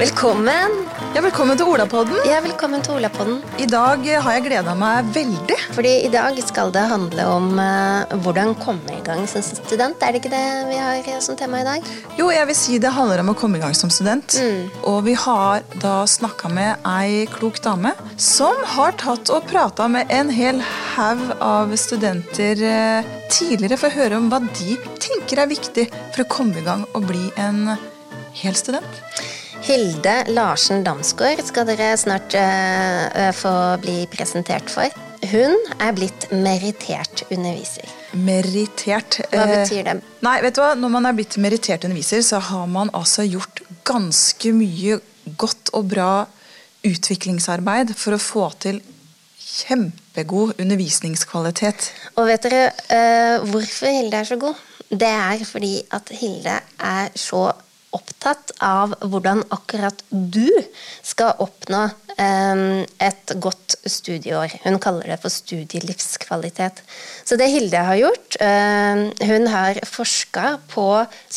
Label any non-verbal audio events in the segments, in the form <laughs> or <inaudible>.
Velkommen. Ja, Velkommen til Olapodden. Ja, velkommen til Olapodden. I dag har jeg gleda meg veldig. Fordi i dag skal det handle om uh, hvordan komme i gang som student. Er det ikke det vi har som tema i dag? Jo, jeg vil si det handler om å komme i gang som student. Mm. Og vi har da snakka med ei klok dame som har tatt og prata med en hel haug av studenter uh, tidligere for å høre om hva de tenker er viktig for å komme i gang og bli en hel student. Hilde Larsen Damsgaard skal dere snart uh, få bli presentert for. Hun er blitt merittert underviser. Merittert Hva eh, betyr det? nei, vet du hva? Når man er blitt merittert underviser, så har man altså gjort ganske mye godt og bra utviklingsarbeid for å få til kjempegod undervisningskvalitet. Og vet dere uh, hvorfor Hilde er så god? Det er fordi at Hilde er så opptatt av hvordan akkurat du skal oppnå um, et godt studieår. Hun kaller det for studielivskvalitet. Så det Hilde har gjort, um, hun har forska på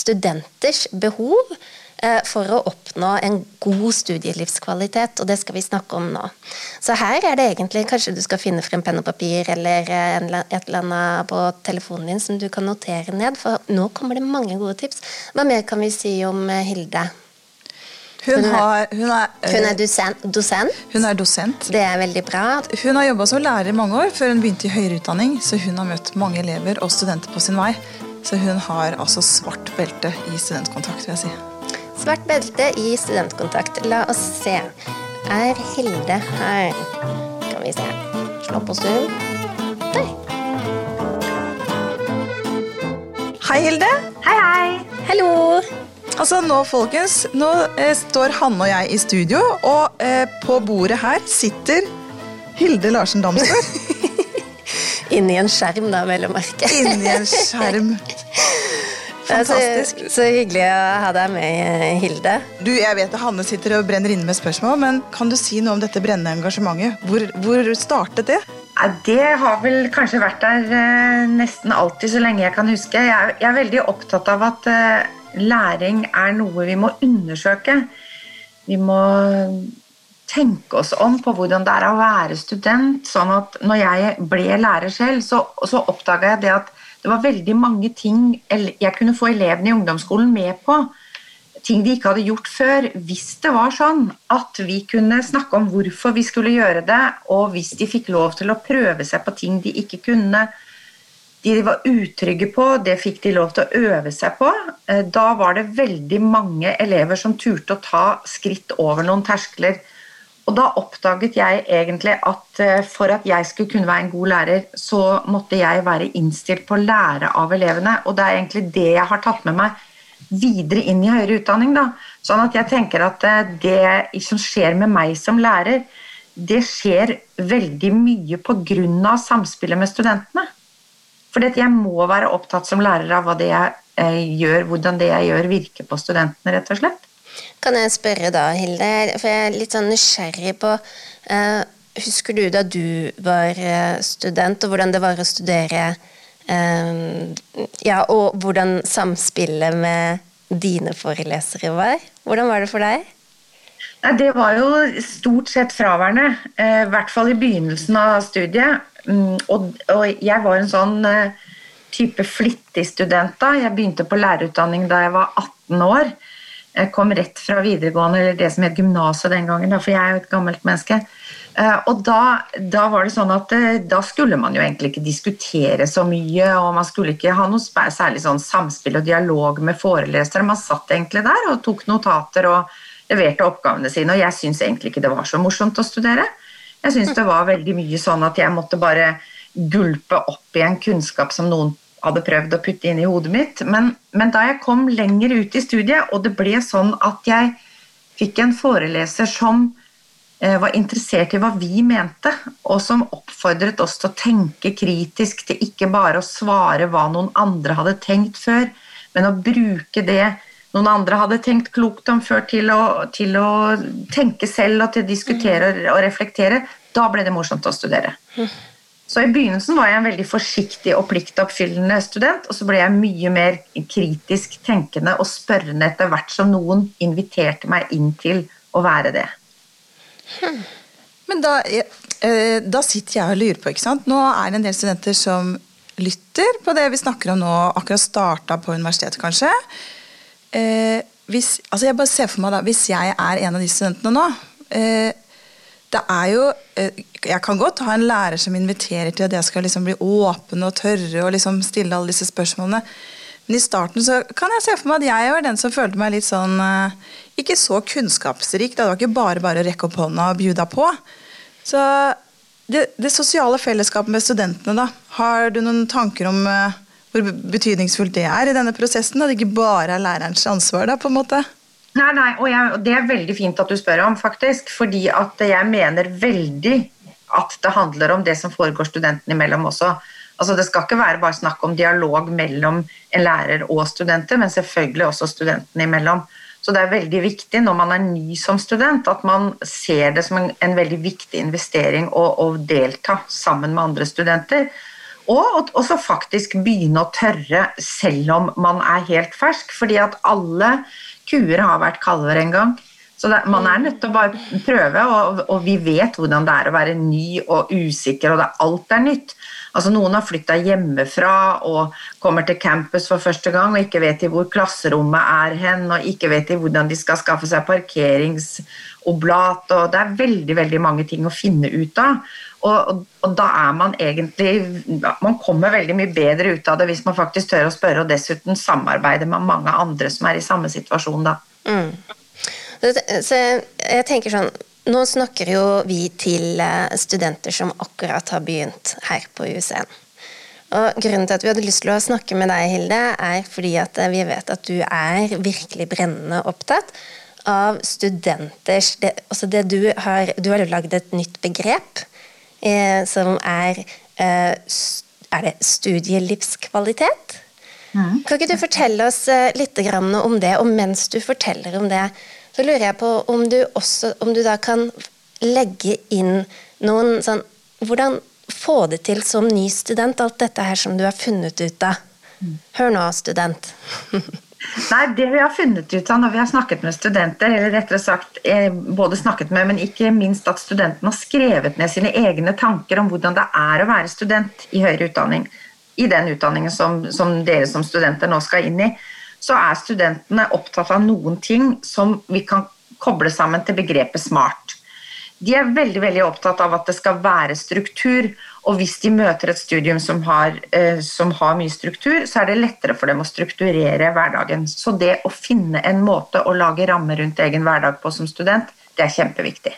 studenters behov Eh, for å oppnå en god studielivskvalitet, og det skal vi snakke om nå. Så her er det egentlig kanskje du skal finne frem penn og papir eller eh, et eller annet på telefonen din som du kan notere ned, for nå kommer det mange gode tips. Hva mer kan vi si om eh, Hilde? Hun, har, hun, er, hun er dosent. Hun er dosent. Det er veldig bra. Hun har jobba som lærer i mange år før hun begynte i høyere utdanning, så hun har møtt mange elever og studenter på sin vei. Så hun har altså svart belte i studentkontakt, vil jeg si. Svart belte i studentkontakt. La oss se. Er Hilde her? Kan vi se. Slå på stuen. Der. Hei, Hilde. Hei, hei. Hallo. Altså Nå folkens, nå eh, står Hanne og jeg i studio, og eh, på bordet her sitter Hilde Larsen Damsgaard. <laughs> Inni en skjerm, da, vel å merke. Inni en skjerm. <laughs> Fantastisk. Så, så, hyggelig å ha deg med, Hilde. Du, jeg vet at Hanne sitter og brenner inne med spørsmål, men kan du si noe om dette brennende engasjementet? Hvor, hvor startet det? Ja, det har vel kanskje vært der eh, nesten alltid, så lenge jeg kan huske. Jeg er, jeg er veldig opptatt av at eh, læring er noe vi må undersøke. Vi må tenke oss om på hvordan det er å være student. sånn at når jeg ble lærer selv, så, så oppdaga jeg det at det var veldig mange ting jeg kunne få elevene i ungdomsskolen med på. Ting de ikke hadde gjort før. Hvis det var sånn at vi kunne snakke om hvorfor vi skulle gjøre det, og hvis de fikk lov til å prøve seg på ting de ikke kunne, de var utrygge på, det fikk de lov til å øve seg på. Eh, da var det veldig mange elever som turte å ta skritt over noen terskler og da oppdaget jeg egentlig at eh, for at jeg skulle kunne være en god lærer, så måtte jeg være innstilt på å lære av elevene. Og det er egentlig det jeg har tatt med meg videre inn i høyere utdanning. Da. Sånn at jeg tenker at eh, det som skjer med meg som lærer, det skjer veldig mye pga. samspillet med studentene. For jeg må være opptatt som lærer av hva det jeg eh, gjør, hvordan det jeg gjør, virker på studentene, rett og slett. Kan jeg spørre da, Hilde, for jeg er litt sånn nysgjerrig på uh, Husker du da du var eh, student, og hvordan det var å studere uh, Ja, og hvordan samspillet med dine forelesere var? Hvordan var det for deg? Det var jo stort sett fraværende, i hvert fall i begynnelsen av studiet. Mm, og, jeg var en sånn type flittig student da. Jeg begynte på lærerutdanning da jeg var 18 år. Jeg kom rett fra videregående, eller det som het gymnaset den gangen, for jeg er jo et gammelt menneske. Eh, og da, da, var det sånn at eh, da skulle man jo egentlig ikke diskutere så mye, og man skulle ikke ha noe særlig sånn samspill og dialog med forelesere. Man satt egentlig der og tok notater og leverte oppgavene sine, og jeg syns egentlig ikke det var så morsomt å studere. Jeg syns det var veldig mye sånn at jeg måtte bare gulpe opp i en kunnskap som noen hadde prøvd å putte inn i hodet mitt. Men, men, da jeg kom lenger ut i studiet, og det ble sånn at jeg fikk en foreleser som eh, var interessert i hva vi mente, og som oppfordret oss til å tenke kritisk, til ikke bare å svare hva noen andre hadde tenkt før, men å bruke det noen andre hadde tenkt klokt om før, til å, til å tenke selv og til å diskutere og reflektere, da ble det morsomt å studere. Så i begynnelsen var jeg en veldig forsiktig og pliktoppfyllende student, og så ble jeg mye mer kritisk tenkende og spørrende etter hvert som noen inviterte meg inn til å være det. Men da, eh, da sitter jeg og lurer på, ikke sant. Nå er det en del studenter som lytter på det vi snakker om nå, akkurat starta på universitetet kanskje. Eh, hvis, altså jeg bare ser for meg da, Hvis jeg er en av de studentene nå eh, det er jo, eh, Jeg kan godt ha en lærer som inviterer til at jeg skal liksom bli åpen og tørre og liksom stille alle disse spørsmålene. Men i starten så kan jeg se for meg at jeg var den som følte meg litt sånn eh, Ikke så kunnskapsrik. Det var ikke bare bare å rekke opp hånda og bjuda på. Så det, det, sosiale fellesskapet med studentene, da. Har du noen tanker om uh, hvor betydningsfullt det er i denne prosessen? At det ikke bare er lærerens ansvar, da, på en måte? Nei, nei, og, jeg, det er veldig fint at du spør om, faktisk. Fordi at jeg mener veldig at det handler om det som foregår studentene imellom også. Altså, det skal ikke være bare snakk om dialog mellom en lærer og studenter, men selvfølgelig også studentene imellom. Så det er veldig viktig når man er ny som student, at man ser det som en, en veldig viktig investering å, å, delta sammen med andre studenter. Og så faktisk begynne å tørre selv om man er helt fersk. fordi at alle kuer har vært kalver en gang. Så det, man er nødt til å bare prøve, og, og, vi vet hvordan det er å være ny og usikker, og det, alt er nytt. Altså Noen har flytta hjemmefra og kommer til campus for første gang og ikke vet de hvor klasserommet er hen, og ikke vet de hvordan de skal skaffe seg parkeringsoblat. og Det er veldig veldig mange ting å finne ut av. Og, og, og, da er man egentlig Man kommer veldig mye bedre ut av det hvis man faktisk tør å spørre, og dessuten samarbeide med mange andre som er i samme situasjon da. Mm. Så jeg tenker sånn nå snakker jo vi til eh, studenter som akkurat har begynt her på UCN. Og Grunnen til at vi hadde lyst til å snakke med deg, Hilde, er fordi at eh, vi vet at du er virkelig brennende opptatt av studenters det, altså det Du har Du har lagd et nytt begrep eh, som er eh, Er det studielivskvalitet? Mm. Kan ikke du fortelle oss eh, litt om det? Og mens du forteller om det, så lurer jeg på om du også om du da kan legge inn noen sånn Hvordan få det til som ny student, alt dette her som du har funnet ut av? Hør nå, student. <laughs> Nei, Det vi har funnet ut av når vi har snakket med studenter, eller rettere sagt eh, både snakket med, men ikke minst at studentene har skrevet ned sine egne tanker om hvordan det er å være student i høyere utdanning, i den utdanningen som, som dere som studenter nå skal inn i, så er studentene opptatt av noen ting som vi kan koble sammen til begrepet smart. De er veldig veldig opptatt av at det skal være struktur, og hvis de møter et studium som har, eh, som har, mye struktur, så er det lettere for dem å strukturere hverdagen. Så det å finne en måte å lage rammer rundt egen hverdag på som student, det er kjempeviktig.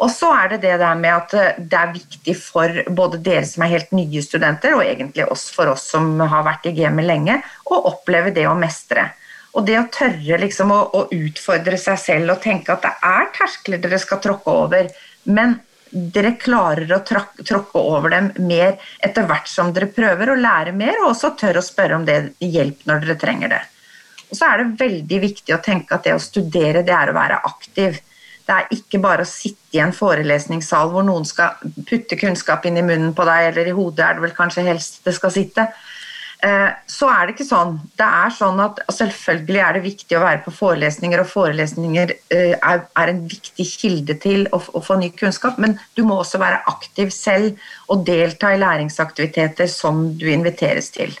Og så er det det der med at eh, det er viktig for både dere som er helt nye studenter, og egentlig oss for oss som har vært i gamet lenge, å oppleve det å mestre. Og det å tørre liksom å, å, utfordre seg selv og tenke at det er terskler dere skal tråkke over, men dere klarer å tråkke over dem mer etter hvert som dere prøver å lære mer, og også tør å spørre om det hjelp når dere trenger det. Og så er det veldig viktig å tenke at det å studere, det er å være aktiv. Det er ikke bare å sitte i en forelesningssal hvor noen skal putte kunnskap inn i munnen på deg, eller i hodet er det vel kanskje helst det skal sitte. Eh, så er det ikke sånn. Det er sånn at Selvfølgelig er det viktig å være på forelesninger, og forelesninger eh, er en viktig kilde til å få ny kunnskap, men du må også være aktiv selv og delta i læringsaktiviteter som du inviteres til.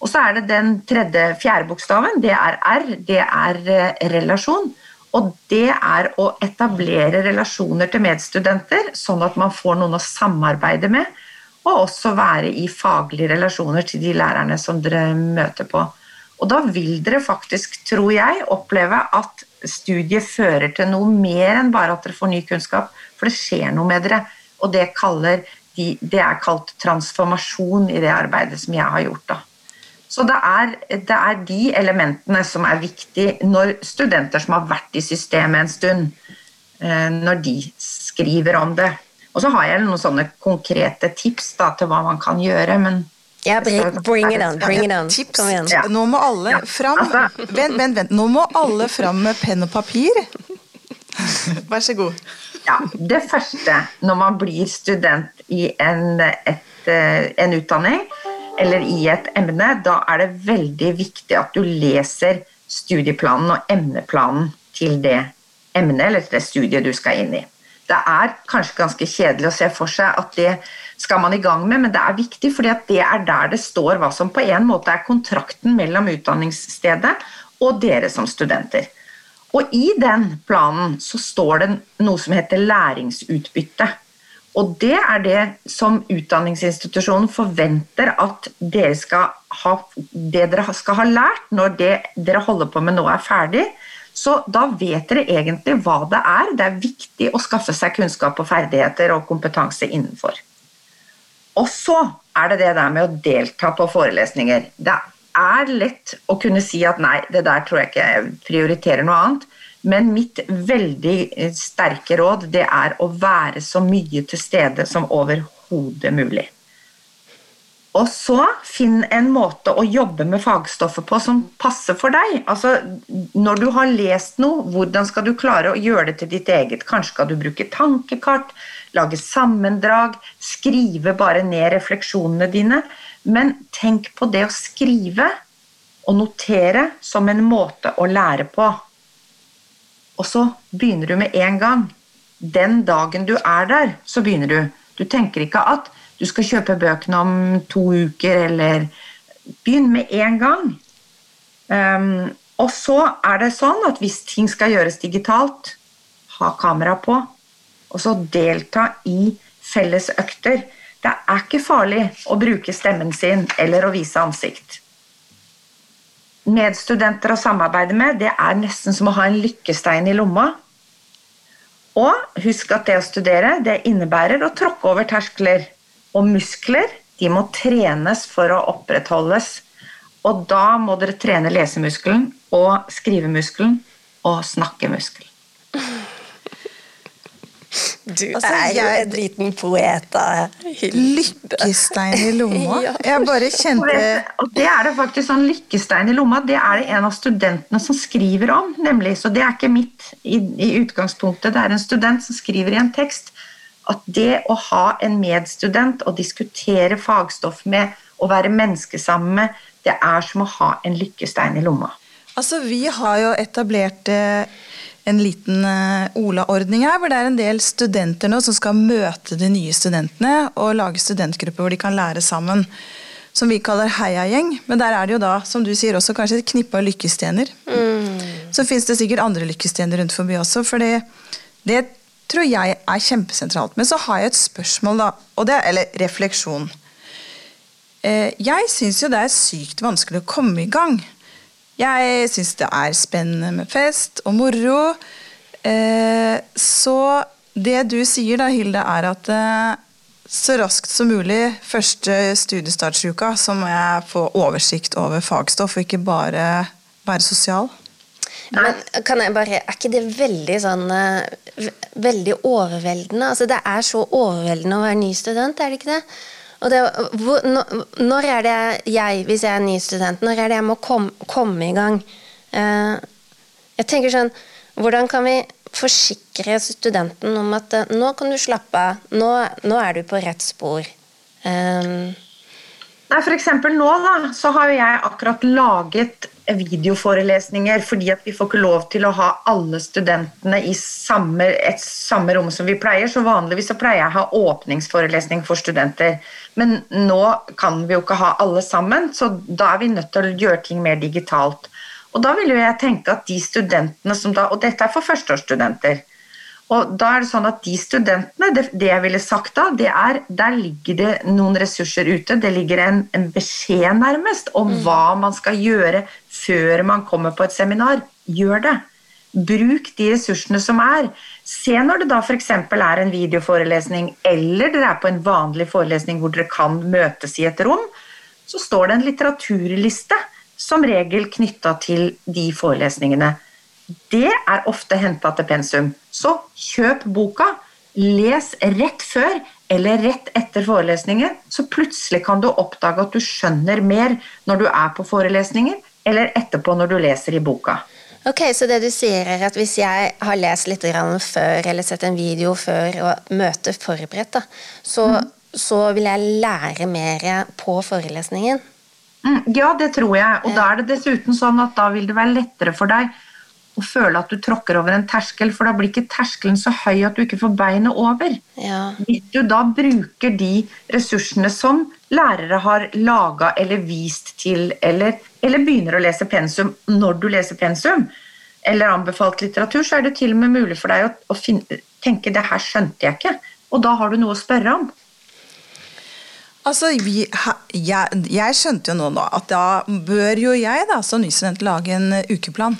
Og så er det den tredje, fjerde bokstaven. Det er R. Det er eh, relasjon. Og det er å etablere relasjoner til medstudenter, sånn at man får noen å samarbeide med, og også være i faglige relasjoner til de lærerne som dere møter på. Og da vil dere faktisk, tror jeg, oppleve at studiet fører til noe mer enn bare at dere får ny kunnskap, for det skjer noe med dere. Og det, de, det er kalt transformasjon i det arbeidet som jeg har gjort. da. Så det er, det er, de elementene som er viktige når studenter som har vært i systemet en stund, eh, når de skriver om det. Og så har jeg noen sånne konkrete tips da, til hva man kan gjøre, men ja, bring, bring it on. bring it on. Tips. Kom igjen. Ja. Nå må alle fram altså- Vent, vent, vent. Nå må alle fram med penn og papir. <laughs> Vær så god. Ja, Det første når man blir student i en, et, eh, en utdanning eller i et emne, da er det veldig viktig at du leser studieplanen og emneplanen til det emnet eller til det studiet du skal inn i. Det er kanskje ganske kjedelig å se for seg at det skal man i gang med, men det er viktig, fordi det er der det står hva som på en måte er kontrakten mellom utdanningsstedet og dere som studenter. Og i den planen så står det noe som heter læringsutbytte. Og det er det som utdanningsinstitusjonen forventer at dere ha, det dere skal ha lært når det dere holder på med nå er ferdig. Så da vet dere egentlig hva det er. Det er viktig å skaffe seg kunnskap og ferdigheter og kompetanse innenfor. Og så er det det der med å delta på forelesninger. Det er lett å kunne si at nei, det der tror jeg ikke jeg prioriterer noe annet. Men mitt veldig eh, sterke råd det er å være så mye til stede som overhodet mulig. Og så finn en måte å jobbe med fagstoffet på som passer for deg. Altså, når du har lest noe, hvordan skal du klare å gjøre det til ditt eget? Kanskje skal du bruke tankekart, lage sammendrag, skrive bare ned refleksjonene dine. Men tenk på det å skrive og notere som en måte å lære på. Og så begynner du med en gang. Den dagen du er der, så begynner du. Du tenker ikke at du skal kjøpe bøkene om to uker, eller Begynn med en gang. Um, og så er det sånn at hvis ting skal gjøres digitalt, ha kamera på. Og så delta i felles økter. Det er ikke farlig å bruke stemmen sin eller å vise ansikt medstudenter å samarbeide med, det er nesten som å ha en lykkestein i lomma. Og husk at det å studere det innebærer å tråkke over terskler. Og muskler de må trenes for å opprettholdes. Og da må dere trene lesemuskelen og skrivemuskelen og snakkemuskelen. Du altså, er jo en liten poet, av Lykkestein i lomma? <laughs> Jeg bare kjente Og det er det faktisk sånn lykkestein i lomma. Det er det en av studentene som skriver om, nemlig. Så det er ikke mitt i, i utgangspunktet. Det er en student som skriver i en tekst at det å ha en medstudent og diskutere fagstoff med og være menneske sammen med, det er som å ha en lykkestein i lomma. Altså, Vi har jo etablert eh, en liten uh, Ola-ordning her, hvor det er en del studenter nå som skal møte de nye studentene og lage studentgrupper hvor de kan lære sammen. Som vi kaller heiagjeng. Men der er det jo da, som du sier, også kanskje et knippe av lykkestener. Mm. Så fins det sikkert andre lykkestener rundt forbi også, for det, det tror jeg er kjempesentralt. Men så har jeg et spørsmål, da, det, eller refleksjon. Eh, jeg syns jo det er sykt vanskelig å komme i gang. Jeg syns det er spennende med fest og moro. Eh, så det du sier da, Hilde, er at eh, så raskt som mulig første studiestartsuka så må jeg få oversikt over fagstoff, og ikke bare være sosial. Men kan jeg bare, Er ikke det veldig sånn eh, Veldig overveldende? Altså Det er så overveldende å være ny student, er det ikke det? Og det, hvor, når er det jeg, hvis jeg er ny student, når er det jeg må komme, komme i gang? Uh, jeg tenker sånn Hvordan kan vi forsikre studenten om at uh, nå kan du slappe av, nå, nå, er du på rett spor? Um, Nei, for eksempel nå da, så har jeg akkurat laget videoforelesninger fordi at vi får ikke lov til å ha alle studentene i samme, et samme rom som vi pleier. Så vanligvis så pleier jeg å ha åpningsforelesning for studenter. Men nå kan vi jo ikke ha alle sammen, så da er vi nødt til å gjøre ting mer digitalt. Og da vil jo jeg tenke at de studentene som da, Og dette er for førsteårsstudenter. Og da er det sånn at de studentene, det, det, jeg ville sagt da, det er der ligger det noen ressurser ute. Det ligger en, en beskjed nærmest om mm. hva man skal gjøre før man kommer på et seminar. Gjør det. Bruk de ressursene som er. Se når det da f.eks. er en videoforelesning, eller dere er på en vanlig forelesning hvor dere kan møtes i et rom, så står det en litteraturliste som regel knytta til de forelesningene det er ofte henta til pensum. Så kjøp boka, les rett før eller rett etter forelesningen, så plutselig kan du oppdage at du skjønner mer når du er på forelesninger, eller etterpå når du leser i boka. Ok, Så det du sier er at hvis jeg har lest litt før, eller sett en video før, og møter forberedt, da, så, mm. så vil jeg lære mer på forelesningen? Mm, ja, det tror jeg. Og da er det dessuten sånn at da vil det være lettere for deg å føle at du tråkker over en terskel, for da blir ikke terskelen så høy at du ikke får beinet over. Ja. Hvis du da bruker de ressursene som lærere har laga eller vist til, eller, eller, begynner å lese pensum når du leser pensum, eller anbefalt litteratur, så er det til og med mulig for deg å, å finne, tenke 'det her skjønte jeg ikke', og da har du noe å spørre om. Altså, vi, jeg, jeg, skjønte jo nå nå at da bør jo jeg da, som nystudent lage en ukeplan.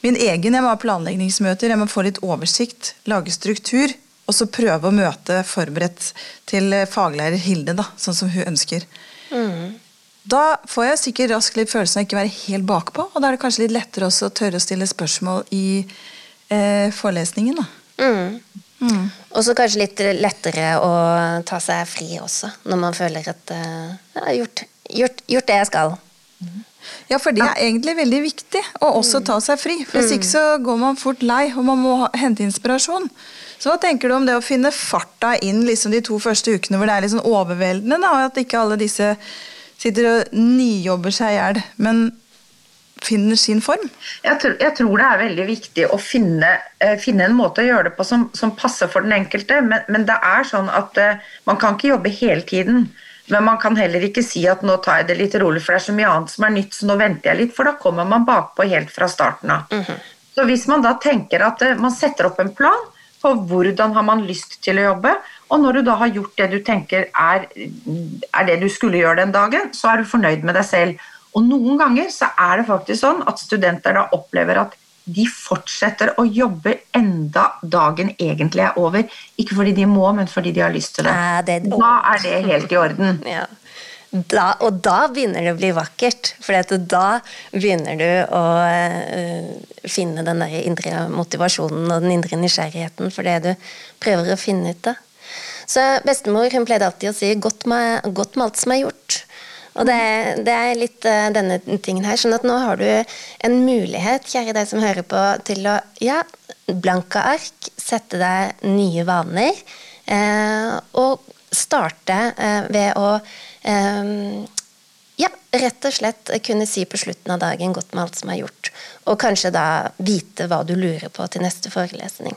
Min egen, Jeg må ha planleggingsmøter, jeg må få litt oversikt, lage struktur og så prøve å møte forberedt til faglærer Hilde, da, sånn som hun ønsker. Mm. Da får jeg sikkert raskt litt følelsen av ikke være helt bakpå, og da er det kanskje litt lettere også å tørre å stille spørsmål i eh, forelesningen. da. Mm. Mm. Og så kanskje litt lettere å ta seg fri også, når man føler at eh, jeg har gjort, gjort, gjort, det jeg skal. Ja, for det er egentlig veldig viktig å også ta seg fri. For hvis mm. ikke så går man fort lei, og man må hente inspirasjon. Så hva tenker du om det å finne farta inn liksom de to første ukene hvor det er litt sånn overveldende, da, og at ikke alle disse sitter og nijobber seg i hjel, men finner sin form? Jeg tror, jeg tror, det er veldig viktig å finne, uh, finne, en måte å gjøre det på som, som passer for den enkelte, men, men det er sånn at uh, man kan ikke jobbe hele tiden. Men man kan heller ikke si at nå tar jeg det litt rolig, for det er så mye annet som er nytt, så nå venter jeg litt, for da kommer man bakpå helt fra starten av. Mm -hmm. Så hvis man da tenker at uh, man setter opp en plan, på hvordan har man lyst til å jobbe. Og når du da har gjort det du tenker er, er, det du skulle gjøre den dagen, så er du fornøyd med deg selv. Og noen ganger så er det faktisk sånn at studenter da opplever at de fortsetter å jobbe enda dagen egentlig er over. Ikke fordi de må, men fordi de har lyst til det. Da er det helt i orden. <laughs> ja. Da, og da begynner det å bli vakkert. For da begynner du å uh, finne den der indre motivasjonen og den indre nysgjerrigheten for det du prøver å finne ut av. Så bestemor hun pleide alltid å si 'godt med, godt med alt som er gjort'. Og det, det er litt uh, denne tingen her. sånn at nå har du en mulighet, kjære deg som hører på, til å ja, blanke ark, sette deg nye vaner, uh, og starte ved å Ehm, ja, rett og slett kunne si på slutten av dagen godt med alt som er gjort. Og kanskje da vite hva du lurer på til neste forelesning.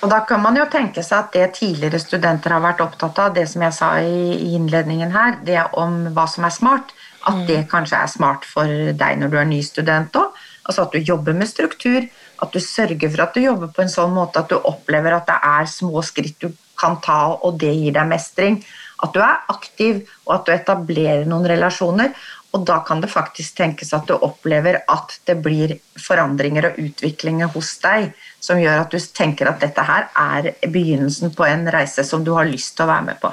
Og da kan man jo tenke seg at det tidligere studenter har vært opptatt av, det som jeg sa i innledningen her, det om hva som er smart, at mm. det kanskje er smart for deg når du er ny student òg. Altså at du jobber med struktur, at du sørger for at du jobber på en sånn måte at du opplever at det er små skritt du kan ta, og det gir deg mestring. At du er aktiv, og at du etablerer noen relasjoner. Og da kan det faktisk tenkes at du opplever at det blir forandringer og utviklinger hos deg som gjør at du tenker at dette her er begynnelsen på en reise som du har lyst til å være med på.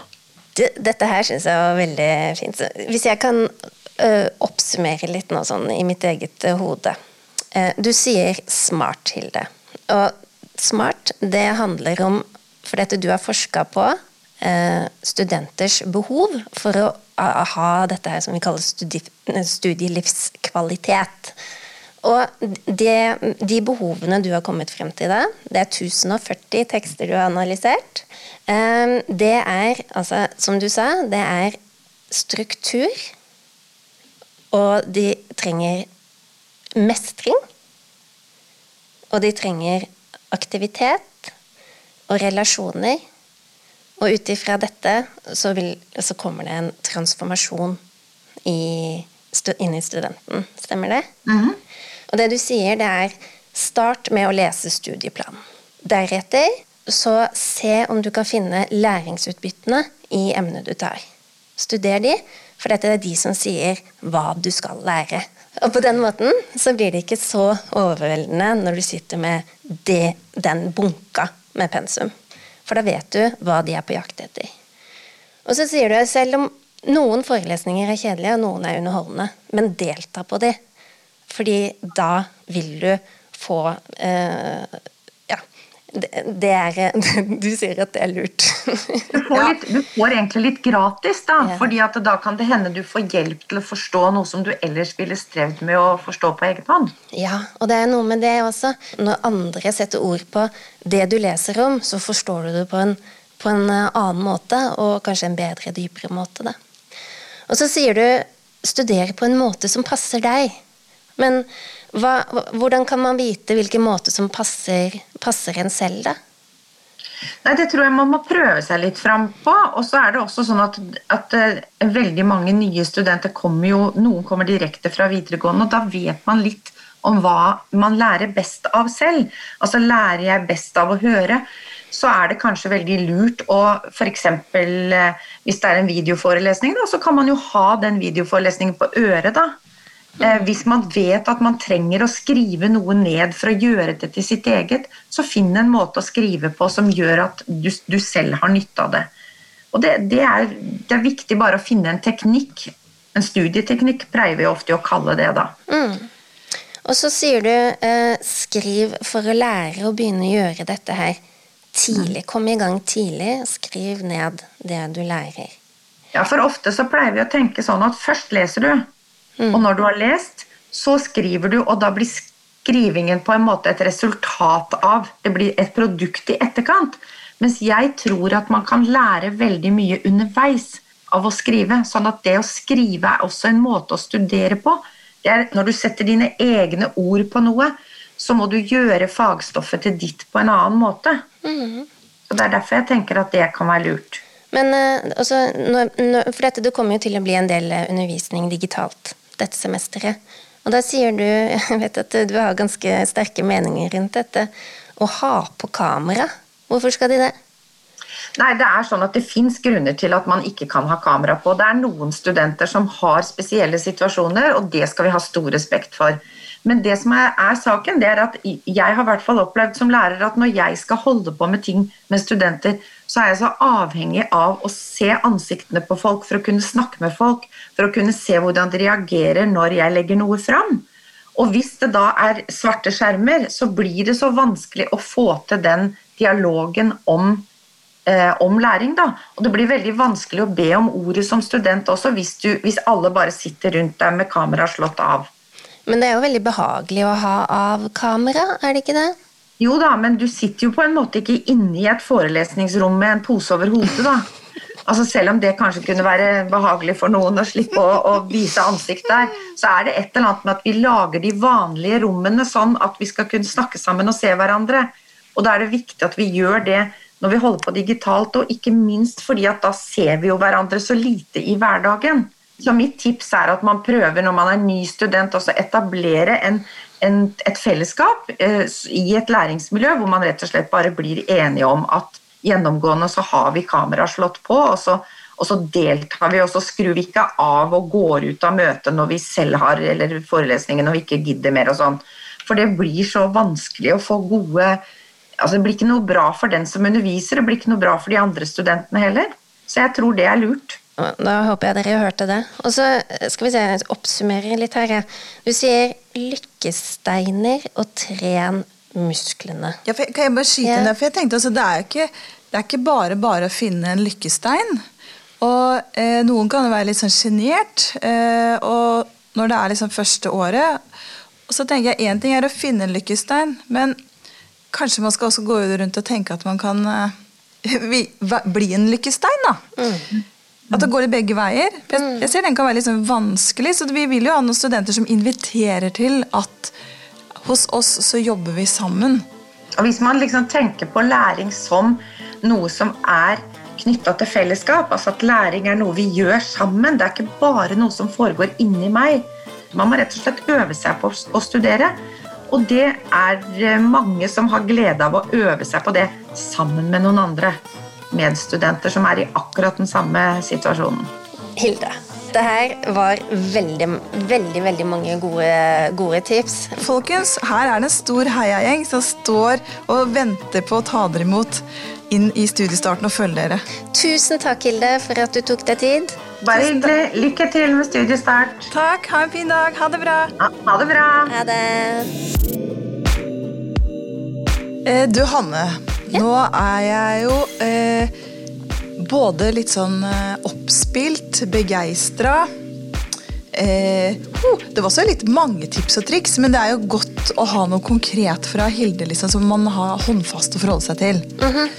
Dette her syns jeg var veldig fint. Hvis jeg kan uh, oppsummere litt nå sånn i mitt eget uh, hode. Uh, du sier smart, Hilde. Og smart, det handler om For dette du har forska på, Eh, studenters behov for å ha dette her som vi kaller studielivskvalitet. Og det, de behovene du har kommet frem til da, det er 1040 tekster du har analysert. Eh, det er, altså, som du sa, det er struktur, og de trenger mestring. Og de trenger aktivitet og relasjoner og ut ifra dette så, vil, så, kommer det en transformasjon i, inni studenten. Stemmer det? Mm -hmm. Og det du sier, det er start med å lese studieplanen. Deretter så se om du kan finne læringsutbyttene i emnet du tar. Studer de, for dette er de som sier hva du skal lære. Og på den måten så blir det ikke så overveldende når du sitter med det, den bunka med pensum. For da vet du hva de er på jakt etter. Og så sier du selv om noen forelesninger er kjedelige, og noen er underholdende, men delta på de. Fordi da vil du få eh, det, er <laughs> Du sier at det er lurt. Du får, litt, du får egentlig litt gratis, da. Ja. fordi da kan det hende du får hjelp til å forstå noe som du ellers ville strevd med å forstå på egen hånd. Ja, og det er noe med det også. Når andre setter ord på det du leser om, så forstår du det på en, på en eh, annen måte, og kanskje en bedre, dypere måte. Da. Og så sier du 'studer på en måte som passer deg'. Men hva, hvordan kan man vite hvilken måte som passer, passer en selv, da? Nei, Det tror jeg man må prøve seg litt fram på. Og så er det også sånn at, at uh, veldig mange nye studenter kommer jo Noen kommer direkte fra videregående, og da vet man litt om hva man lærer best av selv. Altså lærer jeg best av å høre, så er det kanskje veldig lurt å f.eks. Eh, hvis det er en videoforelesning, da, så kan man jo ha den videoforelesningen på øret. da. Eh, hvis man vet at man trenger å skrive noe ned for å gjøre det til sitt eget, så finn en måte å skrive på som gjør at du, du selv har nytte av det. Og det, det, er, det, er, viktig bare å finne en teknikk. En studieteknikk pleier vi ofte å kalle det, da. Mm. Og så sier du eh, skriv for å lære å begynne å gjøre dette her tidlig. Kom i gang tidlig, skriv ned det du lærer. Ja, for ofte så pleier vi å tenke sånn at først leser du, Mm. Og når du har lest, så skriver du, og da blir skrivingen på en måte et resultat av Det blir et produkt i etterkant. Mens jeg tror at man kan lære veldig mye underveis av å skrive. Sånn at det å skrive er også en måte å studere på. Det er når du setter dine egne ord på noe, så må du gjøre fagstoffet til ditt på en annen måte. Mm. Så Det er derfor jeg tenker at det kan være lurt. Men altså, For dette, det kommer jo til å bli en del eh, undervisning digitalt dette semesteret. Og da sier du, <laughs> jeg vet at du har ganske sterke meninger rundt dette, å ha på kamera. Hvorfor skal de det? Nei, det er sånn at det fins grunner til at man ikke kan ha kamera på. Det er noen studenter som har spesielle situasjoner, og det skal vi ha stor respekt for. Men det som er, er, saken, det er at jeg har hvert fall opplevd som lærer at når jeg skal holde på med ting med studenter, så er jeg så avhengig av å se ansiktene på folk for å kunne snakke med folk, for å kunne se hvordan de reagerer når jeg legger noe fram. Og hvis det da er svarte skjermer, så blir det så vanskelig å få til den dialogen om, eh, om læring. Da. Og det blir veldig vanskelig å be om ordet som student også, hvis, du, hvis alle bare sitter rundt deg med kameraet slått av. Men det er jo veldig behagelig å ha av kamera, er det ikke det? Jo da, men du sitter jo på en måte ikke inne i et forelesningsrom med en pose over hodet, da. Altså Selv om det kanskje kunne være behagelig for noen å slippe å, å, vise ansikt der, så er det et eller annet med at vi lager de vanlige rommene sånn at vi skal kunne snakke sammen og se hverandre. Og da er det viktig at vi gjør det når vi holder på digitalt, og ikke minst fordi at da ser vi jo hverandre så lite i hverdagen. Så mitt tips er at man prøver når man er ny student, å etablere en, en, et fellesskap eh, i et læringsmiljø hvor man rett og slett bare blir enige om at gjennomgående så har vi kamera slått på, og så, og så deltar vi, og så skrur vi ikke av og går ut av møtet når vi selv har eller forelesningen og vi ikke gidder mer og sånn. For det blir så vanskelig å få gode altså Det blir ikke noe bra for den som underviser, det blir ikke noe bra for de andre studentene heller. Så jeg tror det er lurt. Da håper jeg dere hørte det. Og så skal vi se, jeg oppsummerer litt her. Du sier lykkesteiner og tren musklene. Ja, for, kan jeg bare skyte ja. der? For jeg tenkte altså, det er jo ikke, det er ikke bare bare å finne en lykkestein. Og eh, noen kan jo være litt sånn sjenert. Eh, og når det er liksom første året Og så tenker jeg én ting er å finne en lykkestein, men kanskje man skal også gå rundt og tenke at man kan eh, <laughs> bli en lykkestein, da. Mm. At det går i begge veier. Jeg, mm. jeg ser den kan være litt sånn vanskelig, så vi vil jo ha noen studenter som inviterer til at hos oss så jobber vi sammen. Og Hvis man liksom tenker på læring som noe som er knytta til fellesskap, altså at læring er noe vi gjør sammen, det er ikke bare noe som foregår inni meg. Man må rett og slett øve seg på å studere. Og det er mange som har glede av å øve seg på det sammen med noen andre medstudenter som er i akkurat den samme situasjonen. Hilde, det her var veldig, veldig veldig mange gode, gode, tips. Folkens, her er det en stor heiagjeng som står og venter på å ta dere imot inn i studiestarten og følge dere. Tusen takk, Hilde, for at du tok deg tid. Bare hyggelig. Lykke til med studiestart. Takk. Ha en fin dag. Ha det bra. Ha, ha det bra. Ha det. Eh, du Hanne, ja. nå er jeg jo eh, både litt sånn eh, oppspilt, begeistra. Eh, oh, det var også litt mange tips og triks, men det er jo godt å ha noe konkret fra Hilde liksom, som man har håndfast å forholde seg til. Mm -hmm.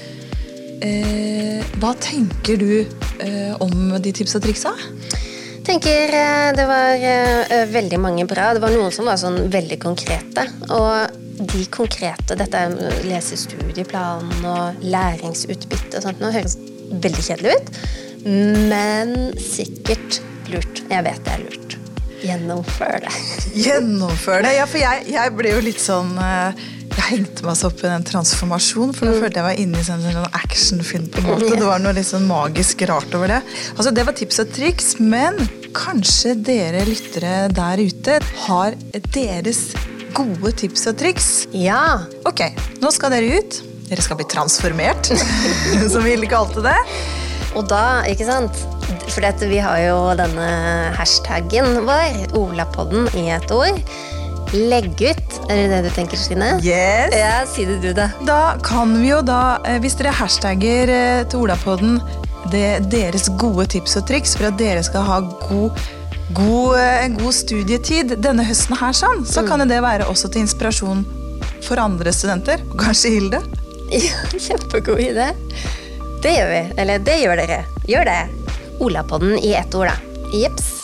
eh, hva tenker du eh, om de tips og triksa? tenker eh, det var veldig mange bra. Det var noen som var sånn veldig konkrete. Og de konkrete Dette er lese studieplanen og læringsutbytte og sånt. Nå høres veldig kjedelig ut, men sikkert lurt. Jeg vet det er lurt. Gjennomfør det. <laughs> Gjennomfør det? Ja, for jeg, jeg ble jo litt sånn eh, jeg hengte meg så opp i den transformasjonen, for da mm. følte jeg var inne i en sånn actionfilm. på en måte. Det var noe litt sånn magisk rart over det. Altså, Det var tips og triks, men kanskje dere lyttere der ute har deres gode tips og triks? Ja. Ok, nå skal dere ut. Dere skal bli transformert, <laughs> som vi kalte det. Og da, ikke sant For vi har jo denne hashtaggen vår, Olapodden i et ord. Legg ut, er det det du tenker, Stine? Yes. Ja, Si det du, da. Da kan vi jo da, eh, hvis dere hashtagger eh, til Olapodden det, deres gode tips og triks for at dere skal ha god, god, eh, en god studietid denne høsten her, sånn, så kan det være også til inspirasjon for andre studenter. Kanskje Hilde? <laughs> Ja, kjempegod idé. Det gjør vi. Eller det gjør dere. Gjør det. Olapodden i ett ord, da. Jeps.